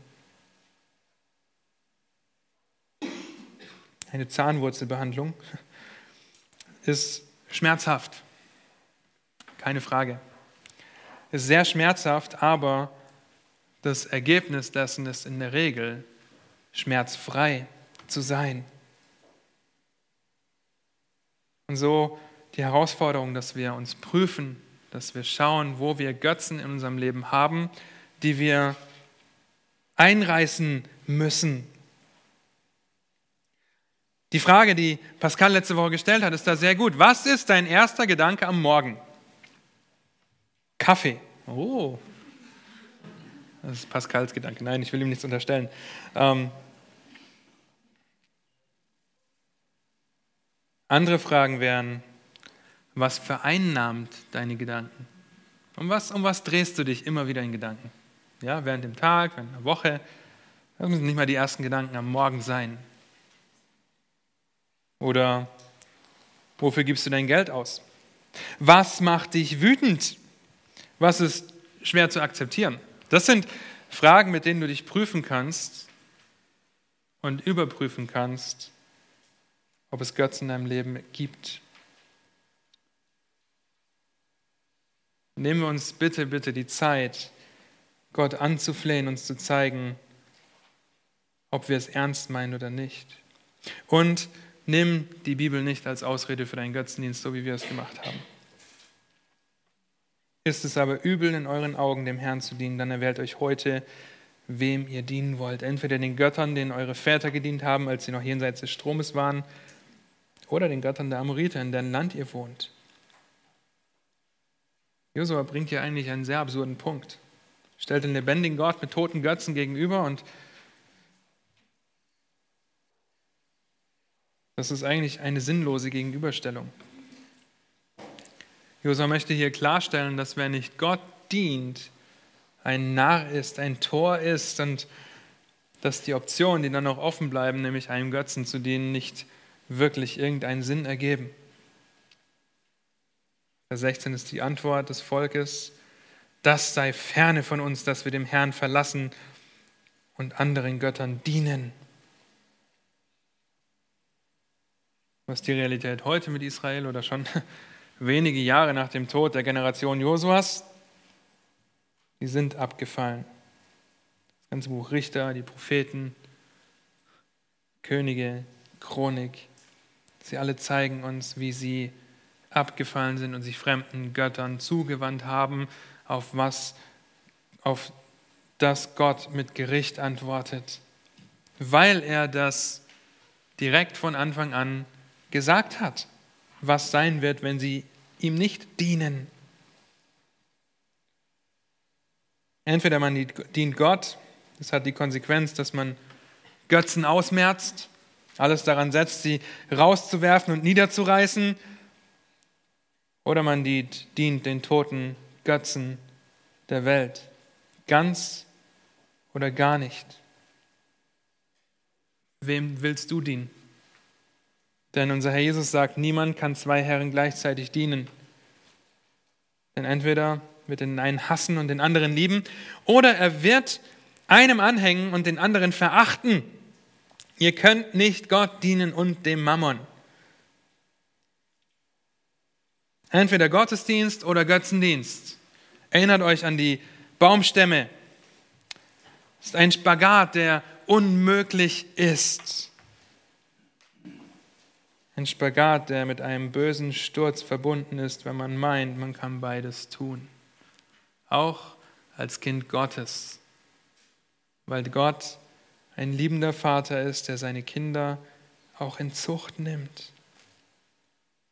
Eine Zahnwurzelbehandlung ist schmerzhaft. Keine Frage ist sehr schmerzhaft, aber das Ergebnis dessen ist in der Regel schmerzfrei zu sein. Und so die Herausforderung, dass wir uns prüfen, dass wir schauen, wo wir Götzen in unserem Leben haben, die wir einreißen müssen. Die Frage, die Pascal letzte Woche gestellt hat, ist da sehr gut. Was ist dein erster Gedanke am Morgen? Kaffee. Oh. Das ist Pascals Gedanke. Nein, ich will ihm nichts unterstellen. Ähm, andere Fragen wären, was vereinnahmt deine Gedanken? Um was, um was drehst du dich immer wieder in Gedanken? Ja, während dem Tag, während der Woche. Das müssen nicht mal die ersten Gedanken am Morgen sein. Oder wofür gibst du dein Geld aus? Was macht dich wütend? Was ist schwer zu akzeptieren? Das sind Fragen, mit denen du dich prüfen kannst und überprüfen kannst, ob es Götzen in deinem Leben gibt. Nehmen wir uns bitte, bitte die Zeit, Gott anzuflehen, uns zu zeigen, ob wir es ernst meinen oder nicht. Und nimm die Bibel nicht als Ausrede für deinen Götzendienst, so wie wir es gemacht haben. Ist es aber übel in euren Augen, dem Herrn zu dienen, dann erwählt euch heute, wem ihr dienen wollt. Entweder den Göttern, denen eure Väter gedient haben, als sie noch jenseits des Stromes waren, oder den Göttern der Amoriter, in deren Land ihr wohnt. Josua bringt hier eigentlich einen sehr absurden Punkt. Stellt den lebendigen Gott mit toten Götzen gegenüber und das ist eigentlich eine sinnlose Gegenüberstellung. Josua möchte hier klarstellen, dass wer nicht Gott dient, ein Narr ist, ein Tor ist und dass die Optionen, die dann noch offen bleiben, nämlich einem Götzen zu dienen, nicht wirklich irgendeinen Sinn ergeben. Vers 16 ist die Antwort des Volkes, das sei ferne von uns, dass wir dem Herrn verlassen und anderen Göttern dienen. Was die Realität heute mit Israel oder schon wenige Jahre nach dem Tod der Generation Josuas? Die sind abgefallen. Das ganze Buch Richter, die Propheten, Könige, Chronik, sie alle zeigen uns, wie sie abgefallen sind und sich fremden Göttern zugewandt haben, auf was, auf das Gott mit Gericht antwortet, weil er das direkt von Anfang an gesagt hat, was sein wird, wenn sie ihm nicht dienen. Entweder man dient Gott, das hat die Konsequenz, dass man Götzen ausmerzt, alles daran setzt, sie rauszuwerfen und niederzureißen, oder man dient, dient den toten Götzen der Welt. Ganz oder gar nicht. Wem willst du dienen? Denn unser Herr Jesus sagt, niemand kann zwei Herren gleichzeitig dienen. Denn entweder wird den einen hassen und den anderen lieben, oder er wird einem anhängen und den anderen verachten. Ihr könnt nicht Gott dienen und dem Mammon. Entweder Gottesdienst oder Götzendienst. Erinnert euch an die Baumstämme. Es ist ein Spagat, der unmöglich ist. Ein Spagat, der mit einem bösen Sturz verbunden ist, wenn man meint, man kann beides tun. Auch als Kind Gottes. Weil Gott ein liebender Vater ist, der seine Kinder auch in Zucht nimmt.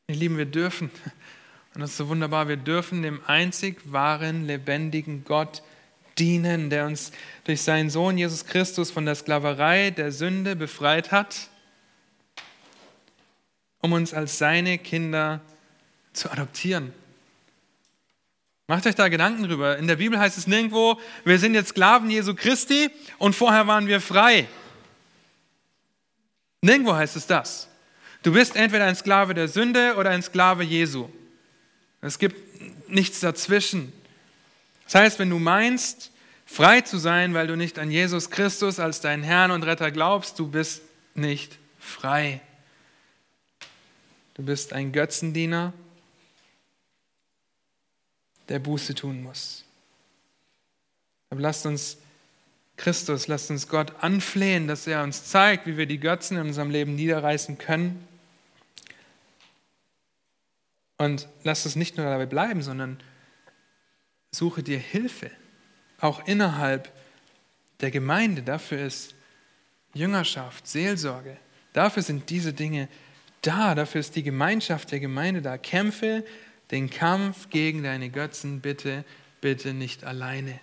Ihr Lieben, wir dürfen und das ist so wunderbar, wir dürfen dem einzig wahren, lebendigen Gott dienen, der uns durch seinen Sohn Jesus Christus von der Sklaverei der Sünde befreit hat, um uns als seine Kinder zu adoptieren. Macht euch da Gedanken drüber. In der Bibel heißt es nirgendwo, wir sind jetzt Sklaven Jesu Christi und vorher waren wir frei. Nirgendwo heißt es das. Du bist entweder ein Sklave der Sünde oder ein Sklave Jesu. Es gibt nichts dazwischen. Das heißt, wenn du meinst, frei zu sein, weil du nicht an Jesus Christus als deinen Herrn und Retter glaubst, du bist nicht frei. Du bist ein Götzendiener, der Buße tun muss. Aber lasst uns Christus, lasst uns Gott anflehen, dass er uns zeigt, wie wir die Götzen in unserem Leben niederreißen können und lass es nicht nur dabei bleiben, sondern suche dir Hilfe, auch innerhalb der Gemeinde. Dafür ist Jüngerschaft, Seelsorge Dafür sind diese Dinge da, dafür ist die Gemeinschaft der Gemeinde da. Kämpfe den Kampf gegen deine Götzen bitte, bitte nicht alleine.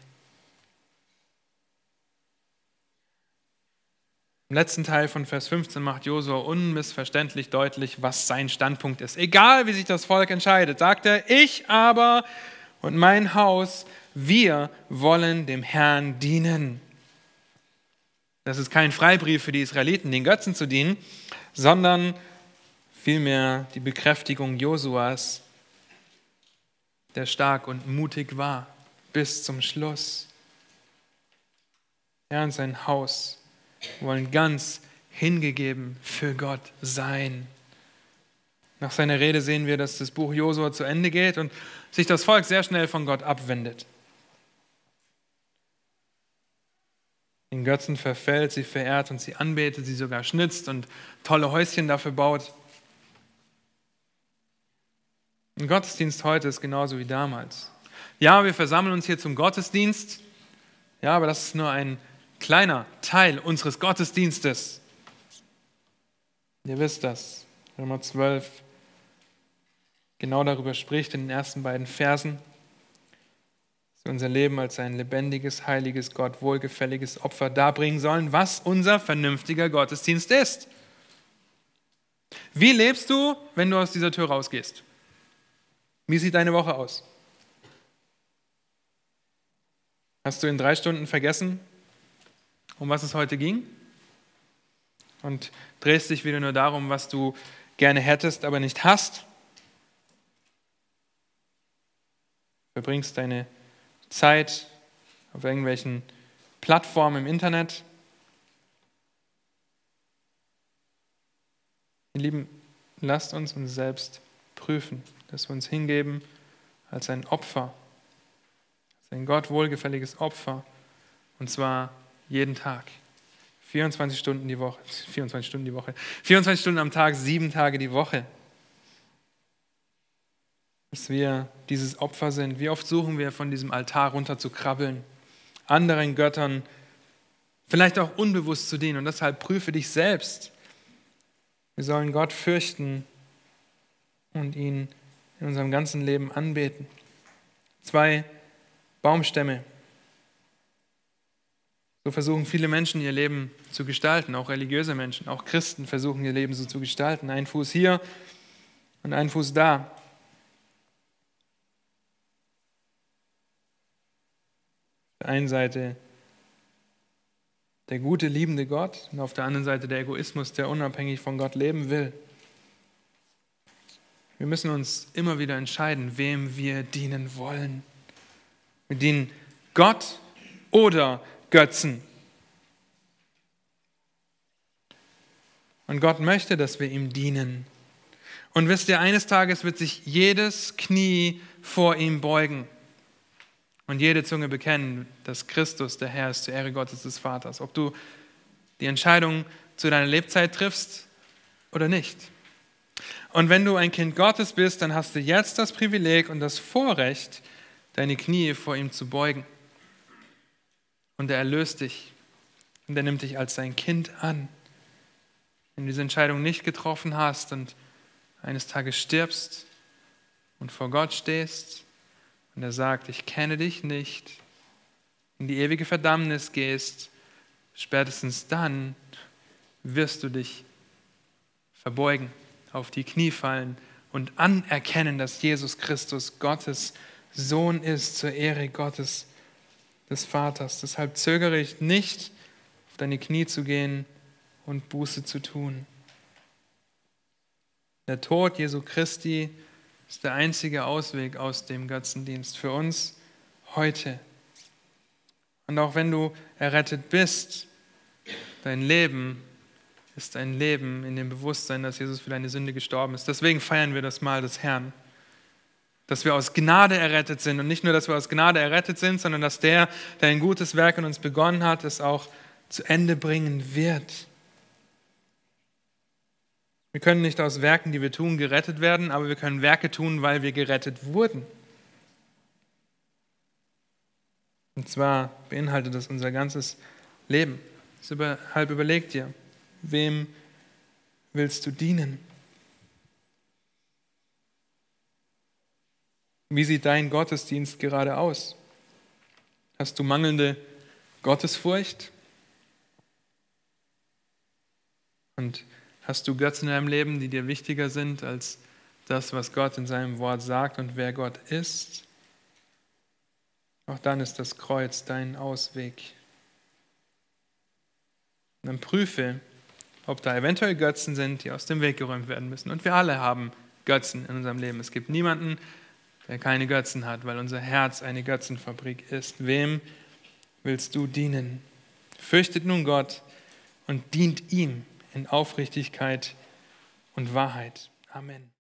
Im letzten Teil von Vers 15 macht Josua unmissverständlich deutlich, was sein Standpunkt ist. Egal wie sich das Volk entscheidet, sagt er, ich aber und mein Haus, wir wollen dem Herrn dienen. Das ist kein Freibrief für die Israeliten, den Götzen zu dienen, sondern vielmehr die Bekräftigung Josuas, der stark und mutig war bis zum Schluss. Er und sein Haus wollen ganz hingegeben für Gott sein. Nach seiner Rede sehen wir, dass das Buch Josua zu Ende geht und sich das Volk sehr schnell von Gott abwendet. Den Götzen verfällt, sie verehrt und sie anbetet, sie sogar schnitzt und tolle Häuschen dafür baut. Ein Gottesdienst heute ist genauso wie damals. Ja, wir versammeln uns hier zum Gottesdienst, ja, aber das ist nur ein kleiner Teil unseres Gottesdienstes. Ihr wisst das. Römer 12 genau darüber spricht in den ersten beiden Versen, dass wir unser Leben als ein lebendiges, heiliges, Gott wohlgefälliges Opfer darbringen sollen, was unser vernünftiger Gottesdienst ist. Wie lebst du, wenn du aus dieser Tür rausgehst? Wie sieht deine Woche aus? Hast du in drei Stunden vergessen, um was es heute ging? Und drehst dich wieder nur darum, was du gerne hättest, aber nicht hast? Verbringst deine Zeit auf irgendwelchen Plattformen im Internet? Ihr Lieben, lasst uns uns selbst prüfen, dass wir uns hingeben als ein Opfer, als ein Gott wohlgefälliges Opfer, und zwar jeden Tag. 24 Stunden die Woche, 24 Stunden die Woche, 24 Stunden am Tag, sieben Tage die Woche. Dass wir dieses Opfer sind. Wie oft suchen wir von diesem Altar runter zu krabbeln, anderen Göttern vielleicht auch unbewusst zu dienen. Und deshalb prüfe dich selbst. Wir sollen Gott fürchten und ihn in unserem ganzen Leben anbeten. Zwei Baumstämme. So versuchen viele Menschen ihr Leben zu gestalten, auch religiöse Menschen, auch Christen versuchen ihr Leben so zu gestalten. Ein Fuß hier und ein Fuß da. Auf der einen Seite der gute, liebende Gott und auf der anderen Seite der Egoismus, der unabhängig von Gott leben will. Wir müssen uns immer wieder entscheiden, wem wir dienen wollen. Wir dienen Gott oder Götzen. Und Gott möchte, dass wir ihm dienen. Und wisst ihr, eines Tages wird sich jedes Knie vor ihm beugen und jede Zunge bekennen, dass Christus der Herr ist zur Ehre Gottes des Vaters. Ob du die Entscheidung zu deiner Lebzeit triffst oder nicht. Und wenn du ein Kind Gottes bist, dann hast du jetzt das Privileg und das Vorrecht, deine Knie vor ihm zu beugen. Und er erlöst dich. Und er nimmt dich als sein Kind an. Wenn du diese Entscheidung nicht getroffen hast und eines Tages stirbst und vor Gott stehst und er sagt, ich kenne dich nicht, in die ewige Verdammnis gehst, spätestens dann wirst du dich verbeugen, auf die Knie fallen und anerkennen, dass Jesus Christus Gottes Sohn ist zur Ehre Gottes des Vaters. Deshalb zögere ich nicht, auf deine Knie zu gehen und Buße zu tun. Der Tod Jesu Christi ist der einzige Ausweg aus dem Götzendienst für uns heute. Und auch wenn du errettet bist, dein Leben ist ein Leben in dem Bewusstsein, dass Jesus für deine Sünde gestorben ist. Deswegen feiern wir das Mal des Herrn dass wir aus Gnade errettet sind. Und nicht nur, dass wir aus Gnade errettet sind, sondern dass der, der ein gutes Werk in uns begonnen hat, es auch zu Ende bringen wird. Wir können nicht aus Werken, die wir tun, gerettet werden, aber wir können Werke tun, weil wir gerettet wurden. Und zwar beinhaltet das unser ganzes Leben. Deshalb überlegt dir, wem willst du dienen? Wie sieht dein Gottesdienst gerade aus? Hast du mangelnde Gottesfurcht? Und hast du Götzen in deinem Leben, die dir wichtiger sind als das, was Gott in seinem Wort sagt und wer Gott ist? Auch dann ist das Kreuz dein Ausweg. Und dann prüfe, ob da eventuell Götzen sind, die aus dem Weg geräumt werden müssen. Und wir alle haben Götzen in unserem Leben. Es gibt niemanden, der keine Götzen hat, weil unser Herz eine Götzenfabrik ist. Wem willst du dienen? Fürchtet nun Gott und dient ihm in Aufrichtigkeit und Wahrheit. Amen.